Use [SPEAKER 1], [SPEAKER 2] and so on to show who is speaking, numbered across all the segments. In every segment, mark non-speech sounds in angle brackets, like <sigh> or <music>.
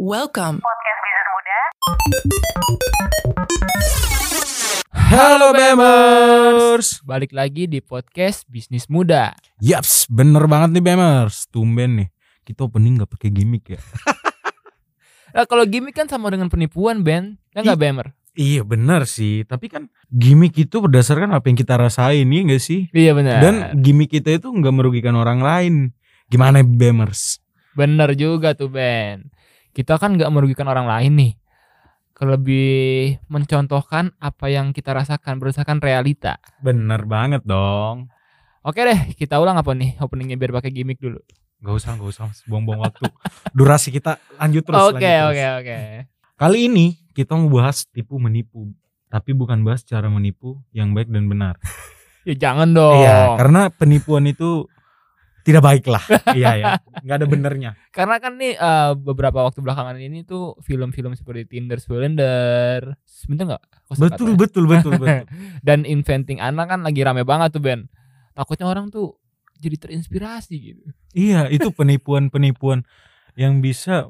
[SPEAKER 1] Welcome.
[SPEAKER 2] Halo Bemers.
[SPEAKER 3] Balik lagi di podcast Bisnis Muda.
[SPEAKER 2] Yaps, bener banget nih Bemers. Tumben nih. Kita opening gak pakai gimmick ya. <laughs>
[SPEAKER 3] Nah, kalau gimmick kan sama dengan penipuan, Ben. Ya nggak. Bemer?
[SPEAKER 2] iya bener sih. Tapi kan gimmick itu berdasarkan apa yang kita rasain iya gak sih?
[SPEAKER 3] Iya benar.
[SPEAKER 2] Dan gimmick kita itu nggak merugikan orang lain. Gimana Bemers?
[SPEAKER 3] bener juga tuh, Ben. Kita kan nggak merugikan orang lain nih. Lebih mencontohkan apa yang kita rasakan berdasarkan realita.
[SPEAKER 2] Bener banget dong.
[SPEAKER 3] Oke deh, kita ulang apa nih openingnya biar pakai gimmick dulu.
[SPEAKER 2] Gak usah, gak usah. Buang-buang waktu. Durasi kita lanjut terus.
[SPEAKER 3] Oke, oke, oke.
[SPEAKER 2] Kali ini kita mau bahas tipu menipu. Tapi bukan bahas cara menipu yang baik dan benar. <laughs>
[SPEAKER 3] Ya jangan dong.
[SPEAKER 2] Iya, karena penipuan itu tidak baik lah. iya ya, nggak ada benernya.
[SPEAKER 3] Karena kan nih eh, beberapa waktu belakangan ini tuh film-film seperti Tinder Swindler, sebentar nggak? Kosakata
[SPEAKER 2] Betul,
[SPEAKER 3] ya?
[SPEAKER 2] betul, betul, betul. <laughs>
[SPEAKER 3] Dan Inventing Anna kan lagi rame banget tuh Ben. Takutnya orang tuh jadi terinspirasi gitu.
[SPEAKER 2] iya, itu penipuan-penipuan yang bisa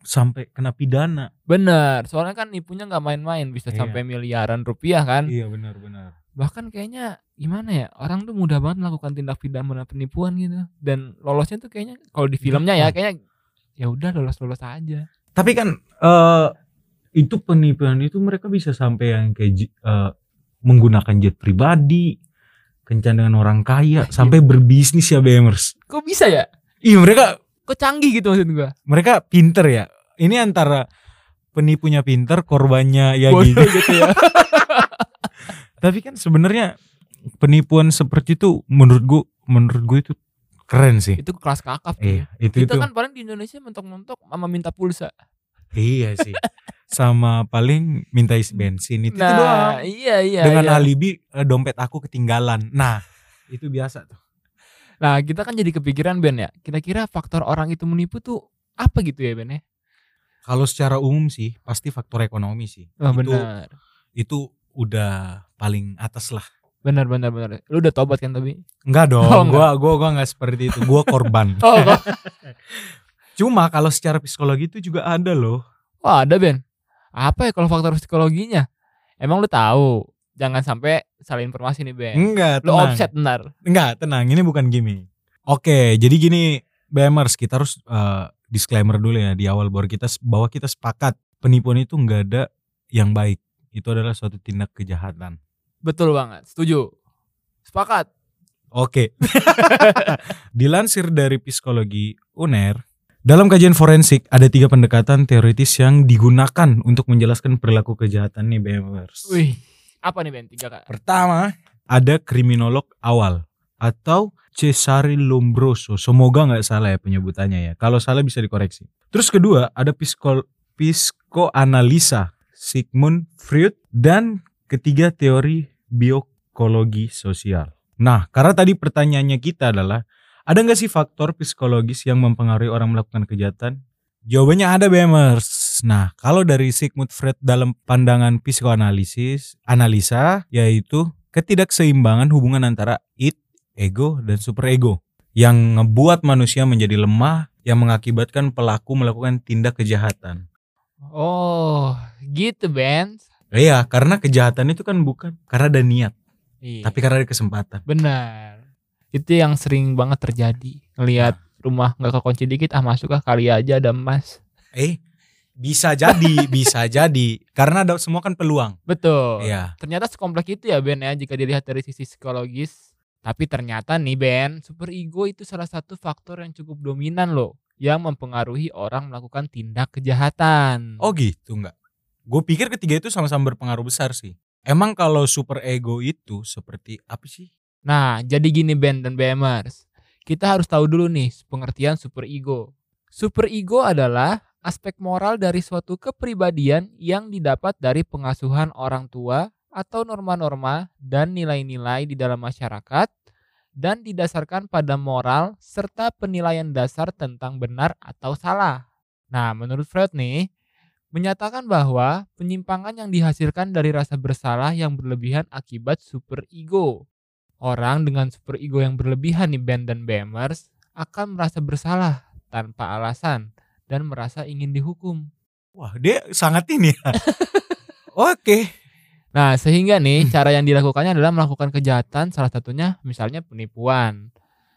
[SPEAKER 2] sampai kena pidana.
[SPEAKER 3] Bener, soalnya kan nipunya nggak main-main, bisa
[SPEAKER 2] Iya.
[SPEAKER 3] sampai miliaran rupiah kan.
[SPEAKER 2] Iya, benar-benar.
[SPEAKER 3] Bahkan kayaknya gimana ya, orang tuh mudah banget melakukan tindak pidana penipuan gitu. Dan lolosnya tuh kayaknya kalau di filmnya ya kayaknya ya udah lolos-lolos aja.
[SPEAKER 2] Tapi kan eh itu penipuan itu mereka bisa sampai yang kayak eh, menggunakan jet pribadi, kencan dengan orang kaya, sampai berbisnis ya BMers.
[SPEAKER 3] Kok bisa ya?
[SPEAKER 2] Iya, mereka
[SPEAKER 3] Kok canggih gitu maksud gua.
[SPEAKER 2] mereka pinter ya. Ini antara penipunya pinter, korbannya ya
[SPEAKER 3] Bodoh
[SPEAKER 2] gitu.
[SPEAKER 3] gitu ya. <laughs>
[SPEAKER 2] Tapi kan sebenarnya penipuan seperti itu menurut gua menurut gue itu keren sih.
[SPEAKER 3] itu kelas kakap.
[SPEAKER 2] Iya, itu
[SPEAKER 3] Kita
[SPEAKER 2] itu.
[SPEAKER 3] kan paling di Indonesia mentok-mentok sama minta pulsa.
[SPEAKER 2] Iya sih. Sama paling minta isi bensin itu, itu
[SPEAKER 3] nah,
[SPEAKER 2] doang.
[SPEAKER 3] iya iya.
[SPEAKER 2] Dengan
[SPEAKER 3] iya.
[SPEAKER 2] alibi eh, dompet aku ketinggalan. Nah, itu biasa tuh.
[SPEAKER 3] Nah, kita kan jadi kepikiran Ben ya. Kira-kira faktor orang itu menipu tuh apa gitu ya Ben ya?
[SPEAKER 2] Kalau secara umum sih pasti faktor ekonomi sih.
[SPEAKER 3] Oh,
[SPEAKER 2] itu
[SPEAKER 3] benar.
[SPEAKER 2] itu udah paling atas lah.
[SPEAKER 3] Benar benar benar. Lu udah tobat kan tapi?
[SPEAKER 2] Enggak <laughs> dong,
[SPEAKER 3] Oh, enggak.
[SPEAKER 2] gua gua gua enggak seperti itu. Gua korban. <laughs>
[SPEAKER 3] Oh. <laughs>
[SPEAKER 2] Cuma kalau secara psikologi itu juga ada loh.
[SPEAKER 3] Wah, ada Ben. Apa ya kalau faktor psikologinya? Emang lu tahu? Jangan sampai salah informasi nih Ben.
[SPEAKER 2] Enggak,
[SPEAKER 3] Lu
[SPEAKER 2] tenang.
[SPEAKER 3] offset benar.
[SPEAKER 2] Enggak, tenang. Ini bukan gimmick. Oke, jadi gini, BMers, kita harus eh, disclaimer dulu ya di awal bahwa kita bahwa kita sepakat penipuan itu enggak ada yang baik. Itu adalah suatu tindak kejahatan.
[SPEAKER 3] Betul banget. Setuju. Sepakat.
[SPEAKER 2] Oke. <laughs> Dilansir dari psikologi UNER, dalam kajian forensik ada tiga pendekatan teoritis yang digunakan untuk menjelaskan perilaku kejahatan nih BMers.
[SPEAKER 3] Wih. Apa nih Ben? Tiga kak.
[SPEAKER 2] Pertama, ada kriminolog awal atau Cesare Lombroso. Semoga nggak salah ya penyebutannya ya. Kalau salah bisa dikoreksi. Terus kedua, ada psikol psikoanalisa Sigmund Freud dan ketiga teori biokologi sosial. Nah, karena tadi pertanyaannya kita adalah ada nggak sih faktor psikologis yang mempengaruhi orang melakukan kejahatan? Jawabannya ada Bemers. Nah, kalau dari Sigmund Freud dalam pandangan psikoanalisis, analisa yaitu ketidakseimbangan hubungan antara id, ego, dan superego yang ngebuat manusia menjadi lemah yang mengakibatkan pelaku melakukan tindak kejahatan.
[SPEAKER 3] Oh, gitu Ben.
[SPEAKER 2] Iya, karena kejahatan itu kan bukan karena ada niat,
[SPEAKER 3] Iya.
[SPEAKER 2] tapi karena ada kesempatan.
[SPEAKER 3] Benar. Itu yang sering banget terjadi. Ngelihat rumah nggak kekunci dikit, ah masuk ah kali aja ada emas.
[SPEAKER 2] Eh, bisa jadi, <laughs> bisa jadi. Karena ada semua kan peluang.
[SPEAKER 3] Betul.
[SPEAKER 2] Iya.
[SPEAKER 3] Ternyata sekompleks itu ya Ben ya jika dilihat dari sisi psikologis. Tapi ternyata nih Ben, super ego itu salah satu faktor yang cukup dominan loh yang mempengaruhi orang melakukan tindak kejahatan.
[SPEAKER 2] Oh gitu nggak? Gue pikir ketiga itu sama-sama berpengaruh besar sih. Emang kalau super ego itu seperti apa sih?
[SPEAKER 3] Nah, jadi gini Ben dan BMers. Kita harus tahu dulu nih pengertian super ego. Super ego adalah aspek moral dari suatu kepribadian yang didapat dari pengasuhan orang tua atau norma-norma dan nilai-nilai di dalam masyarakat dan didasarkan pada moral serta penilaian dasar tentang benar atau salah. Nah, menurut Freud nih, menyatakan bahwa penyimpangan yang dihasilkan dari rasa bersalah yang berlebihan akibat super ego. Orang dengan super ego yang berlebihan nih Ben dan Bemers akan merasa bersalah tanpa alasan dan merasa ingin dihukum.
[SPEAKER 2] Wah, dia sangat ini ya. <laughs> Oke.
[SPEAKER 3] Nah, sehingga nih
[SPEAKER 2] Hmm.
[SPEAKER 3] cara yang dilakukannya adalah melakukan kejahatan salah satunya misalnya penipuan.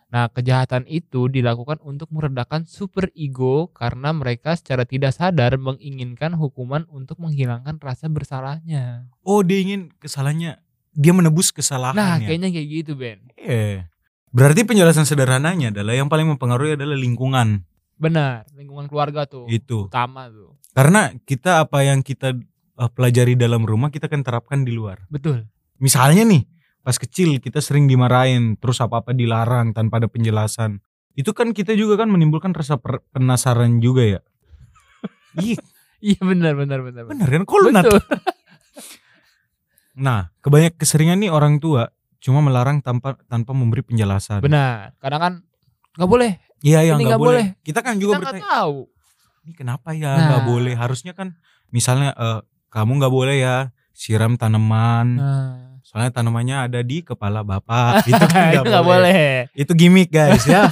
[SPEAKER 3] Nah, kejahatan itu dilakukan untuk meredakan super ego karena mereka secara tidak sadar menginginkan hukuman untuk menghilangkan rasa bersalahnya.
[SPEAKER 2] Oh, dia ingin kesalahannya dia menebus kesalahan
[SPEAKER 3] Nah,
[SPEAKER 2] ya.
[SPEAKER 3] kayaknya kayak gitu, Ben.
[SPEAKER 2] Iya. Berarti penjelasan sederhananya adalah yang paling mempengaruhi adalah lingkungan
[SPEAKER 3] Benar, lingkungan keluarga tuh
[SPEAKER 2] itu.
[SPEAKER 3] utama tuh.
[SPEAKER 2] Karena kita apa yang kita eh, pelajari dalam rumah kita kan terapkan di luar.
[SPEAKER 3] Betul.
[SPEAKER 2] Misalnya nih, pas kecil kita sering dimarahin, terus apa-apa dilarang tanpa ada penjelasan. Itu kan kita juga kan menimbulkan rasa penasaran juga ya. <laughs> Iya,
[SPEAKER 3] Iya benar benar benar. benar.
[SPEAKER 2] kan? Kok lu nat-
[SPEAKER 3] Betul. <laughs>
[SPEAKER 2] Nah, kebanyak keseringan nih orang tua cuma melarang tanpa tanpa memberi penjelasan.
[SPEAKER 3] Benar. Kadang kan nggak boleh.
[SPEAKER 2] Iya, ya nggak boleh.
[SPEAKER 3] boleh.
[SPEAKER 2] Kita kan juga
[SPEAKER 3] Kita
[SPEAKER 2] bertanya,
[SPEAKER 3] tahu.
[SPEAKER 2] ini kenapa ya nggak
[SPEAKER 3] Nah.
[SPEAKER 2] boleh? Harusnya kan misalnya eh, kamu nggak boleh ya siram tanaman.
[SPEAKER 3] Nah,
[SPEAKER 2] Soalnya tanamannya ada di kepala bapak. <laughs> Itu kan
[SPEAKER 3] itu nggak boleh.
[SPEAKER 2] Itu gimmick guys ya.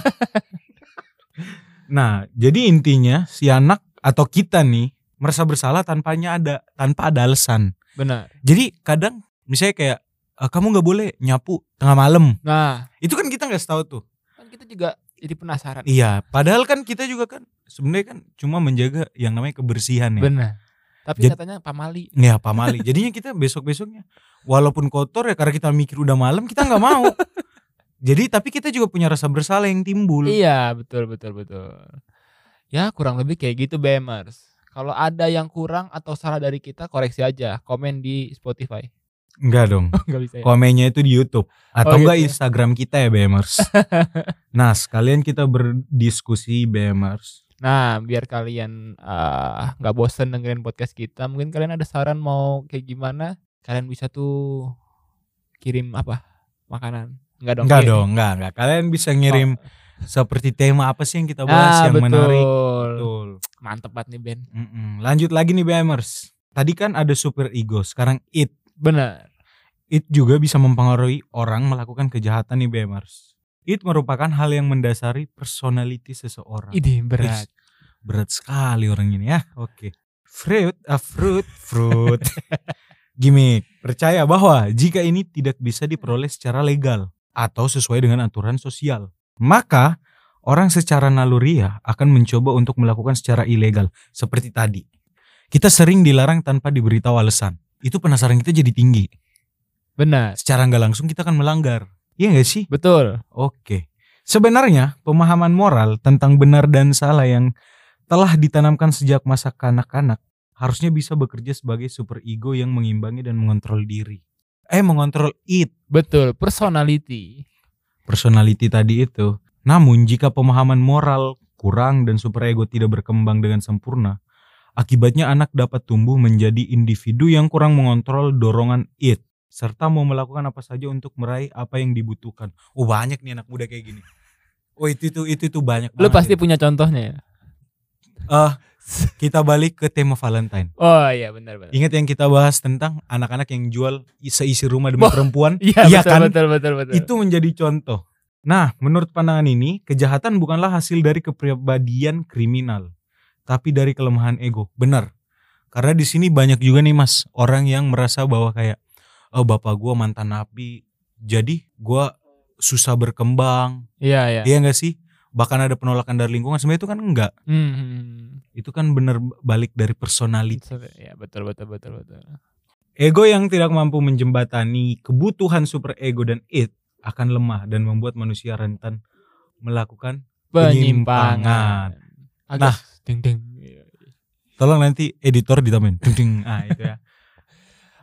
[SPEAKER 2] nah, jadi intinya si anak atau kita nih merasa bersalah tanpanya ada tanpa ada alasan.
[SPEAKER 3] Benar.
[SPEAKER 2] Jadi kadang misalnya kayak "Eh, kamu nggak boleh nyapu tengah malam.
[SPEAKER 3] Nah,
[SPEAKER 2] Itu kan kita nggak tahu tuh.
[SPEAKER 3] kan kita juga jadi penasaran.
[SPEAKER 2] Iya, padahal kan kita juga kan sebenarnya kan cuma menjaga yang namanya kebersihan ya.
[SPEAKER 3] Benar. Tapi
[SPEAKER 2] Jad-
[SPEAKER 3] katanya pamali.
[SPEAKER 2] Ya pamali. Jadinya kita besok-besoknya walaupun kotor ya karena kita mikir udah malam kita nggak mau. Jadi tapi kita juga punya rasa bersalah yang timbul.
[SPEAKER 3] Iya, betul betul betul. Ya, kurang lebih kayak gitu BMers. Kalau ada yang kurang atau salah dari kita koreksi aja, komen di Spotify.
[SPEAKER 2] Enggak dong. <laughs>
[SPEAKER 3] Enggak bisa ya.
[SPEAKER 2] Komennya itu di YouTube atau
[SPEAKER 3] Oh,
[SPEAKER 2] enggak
[SPEAKER 3] gitu ya.
[SPEAKER 2] Instagram kita ya BMers. <laughs> nah, sekalian kita berdiskusi BMers.
[SPEAKER 3] Nah, biar kalian ah, nggak bosen dengerin podcast kita, mungkin kalian ada saran mau kayak gimana, kalian bisa tuh kirim apa? Makanan. Enggak dong.
[SPEAKER 2] Enggak dong, enggak, enggak. Kalian bisa ngirim
[SPEAKER 3] Oh.
[SPEAKER 2] seperti tema apa sih yang kita bahas
[SPEAKER 3] Ah,
[SPEAKER 2] yang
[SPEAKER 3] betul.
[SPEAKER 2] menarik. Betul.
[SPEAKER 3] Mantep banget nih Ben.
[SPEAKER 2] Mm-mm. Lanjut lagi nih BMers. Tadi kan ada super ego, sekarang it.
[SPEAKER 3] Bener.
[SPEAKER 2] It juga bisa mempengaruhi orang melakukan kejahatan nih BMers. It merupakan hal yang mendasari personality seseorang.
[SPEAKER 3] Ide berat.
[SPEAKER 2] Berat sekali orang ini ya. Oke. Fruit, ah, fruit, <laughs> fruit. <laughs> Gimik, percaya bahwa jika ini tidak bisa diperoleh secara legal atau sesuai dengan aturan sosial, maka orang secara naluriah akan mencoba untuk melakukan secara ilegal seperti tadi. Kita sering dilarang tanpa diberitahu alasan. Itu penasaran kita jadi tinggi.
[SPEAKER 3] Benar.
[SPEAKER 2] Secara nggak langsung kita akan melanggar. Iya nggak sih?
[SPEAKER 3] Betul.
[SPEAKER 2] Oke. Sebenarnya pemahaman moral tentang benar dan salah yang telah ditanamkan sejak masa kanak-kanak harusnya bisa bekerja sebagai super ego yang mengimbangi dan mengontrol diri. Eh mengontrol it,
[SPEAKER 3] Betul. Personality.
[SPEAKER 2] personality tadi itu. Namun jika pemahaman moral kurang dan super ego tidak berkembang dengan sempurna, akibatnya anak dapat tumbuh menjadi individu yang kurang mengontrol dorongan it serta mau melakukan apa saja untuk meraih apa yang dibutuhkan. Oh banyak nih anak muda kayak gini. Oh itu itu itu itu banyak.
[SPEAKER 3] Lu pasti
[SPEAKER 2] itu.
[SPEAKER 3] punya contohnya ya.
[SPEAKER 2] Eh, kita balik ke tema Valentine.
[SPEAKER 3] Oh iya benar benar.
[SPEAKER 2] Ingat yang kita bahas tentang anak-anak yang jual seisi rumah demi
[SPEAKER 3] Wah,
[SPEAKER 2] perempuan?
[SPEAKER 3] Iya
[SPEAKER 2] Iya
[SPEAKER 3] betul,
[SPEAKER 2] kan?
[SPEAKER 3] betul betul betul.
[SPEAKER 2] Itu menjadi contoh. Nah, menurut pandangan ini, kejahatan bukanlah hasil dari kepribadian kriminal, tapi dari kelemahan ego. Benar. Karena di sini banyak juga nih Mas, orang yang merasa bahwa kayak oh bapak gua mantan napi, jadi gua susah berkembang.
[SPEAKER 3] Iya iya.
[SPEAKER 2] Iya enggak sih? Bahkan ada penolakan dari lingkungan, sebenarnya itu kan enggak.
[SPEAKER 3] Hmm, hmm.
[SPEAKER 2] Itu kan bener balik dari personality.
[SPEAKER 3] Ya betul betul betul betul.
[SPEAKER 2] Ego yang tidak mampu menjembatani kebutuhan super ego dan it akan lemah dan membuat manusia rentan melakukan Penyimpangan.
[SPEAKER 3] Penyimpangan. Agak
[SPEAKER 2] Nah.
[SPEAKER 3] ding ding.
[SPEAKER 2] tolong nanti editor ditambahin ding ding ah itu ya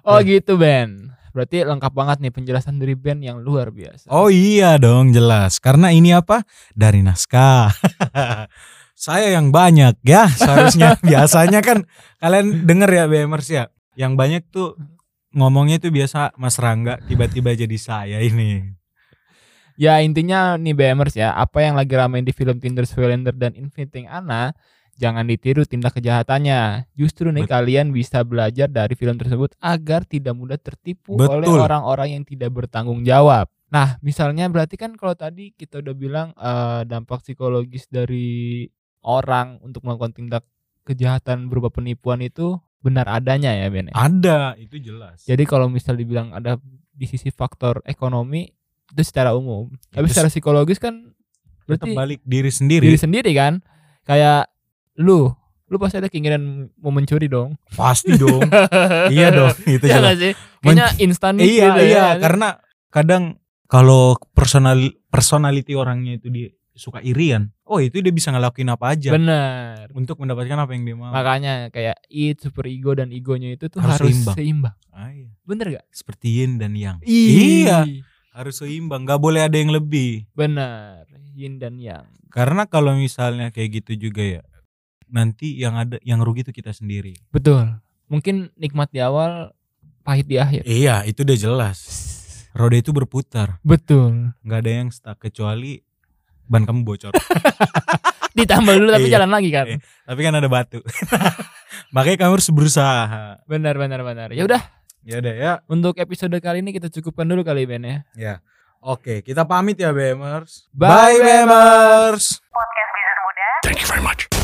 [SPEAKER 3] Oh gitu Ben. Berarti lengkap banget nih penjelasan dari Ben yang luar biasa.
[SPEAKER 2] oh iya dong jelas. Karena ini apa? Dari naskah. <laughs> Saya yang banyak ya. Seharusnya. <laughs> Biasanya kan kalian denger ya BMers ya? Yang banyak tuh ngomongnya tuh biasa Mas Rangga tiba-tiba jadi saya ini.
[SPEAKER 3] Ya intinya nih BMers ya, apa yang lagi ramai di film Tinder Swellender dan Inventing Anna, jangan ditiru tindak kejahatannya. Justru nih
[SPEAKER 2] Bet-
[SPEAKER 3] kalian bisa belajar dari film tersebut agar tidak mudah tertipu oleh
[SPEAKER 2] Betul.
[SPEAKER 3] orang-orang yang tidak bertanggung jawab. Nah, misalnya berarti kan kalau tadi kita udah bilang eh, dampak psikologis dari orang untuk melakukan tindak kejahatan berupa penipuan itu benar adanya ya Ben. ya?
[SPEAKER 2] Ada, itu jelas.
[SPEAKER 3] Jadi kalau misal dibilang ada di sisi faktor ekonomi itu secara umum. Tapi secara psikologis kan berarti
[SPEAKER 2] balik diri sendiri.
[SPEAKER 3] diri sendiri kan. Kayak lu, lu pasti ada keinginan mau mencuri dong.
[SPEAKER 2] Pasti <laughs> dong. iya dong, <laughs> itu jelas.
[SPEAKER 3] nggak sih? Kayaknya instan
[SPEAKER 2] Iya,
[SPEAKER 3] gitu
[SPEAKER 2] iya,
[SPEAKER 3] ya.
[SPEAKER 2] karena kadang kalau personal personality orangnya itu dia suka irian. Oh, itu dia bisa ngelakuin apa aja
[SPEAKER 3] Bener.
[SPEAKER 2] untuk mendapatkan apa yang dia mau.
[SPEAKER 3] Makanya kayak it, super ego dan egonya itu tuh
[SPEAKER 2] Harus
[SPEAKER 3] harus,
[SPEAKER 2] seimbang.
[SPEAKER 3] seimbang.
[SPEAKER 2] Ah, iya.
[SPEAKER 3] Bener gak?
[SPEAKER 2] Seperti yin dan yang.
[SPEAKER 3] Ih,
[SPEAKER 2] Iya. Harus seimbang, nggak boleh ada yang lebih.
[SPEAKER 3] Bener. Yin dan yang.
[SPEAKER 2] Karena kalau misalnya kayak gitu juga ya, nanti yang ada yang rugi itu kita sendiri.
[SPEAKER 3] Betul. Mungkin nikmat di awal, pahit di akhir.
[SPEAKER 2] Iya, itu udah jelas. Roda itu berputar,
[SPEAKER 3] Betul.
[SPEAKER 2] nggak ada yang stuck kecuali ban kamu bocor. <laughs>
[SPEAKER 3] Ditambal dulu tapi
[SPEAKER 2] Iya.
[SPEAKER 3] jalan lagi kan.
[SPEAKER 2] Iya. Tapi kan ada batu. <laughs> Makanya kamu harus berusaha.
[SPEAKER 3] Benar benar benar. Ya udah,
[SPEAKER 2] Ya udah ya.
[SPEAKER 3] untuk episode kali ini kita cukupkan dulu kali Ben ya.
[SPEAKER 2] Ya. Oke, kita pamit ya BMers.
[SPEAKER 3] Bye,
[SPEAKER 2] BMers.
[SPEAKER 1] Podcast Bisnis Muda.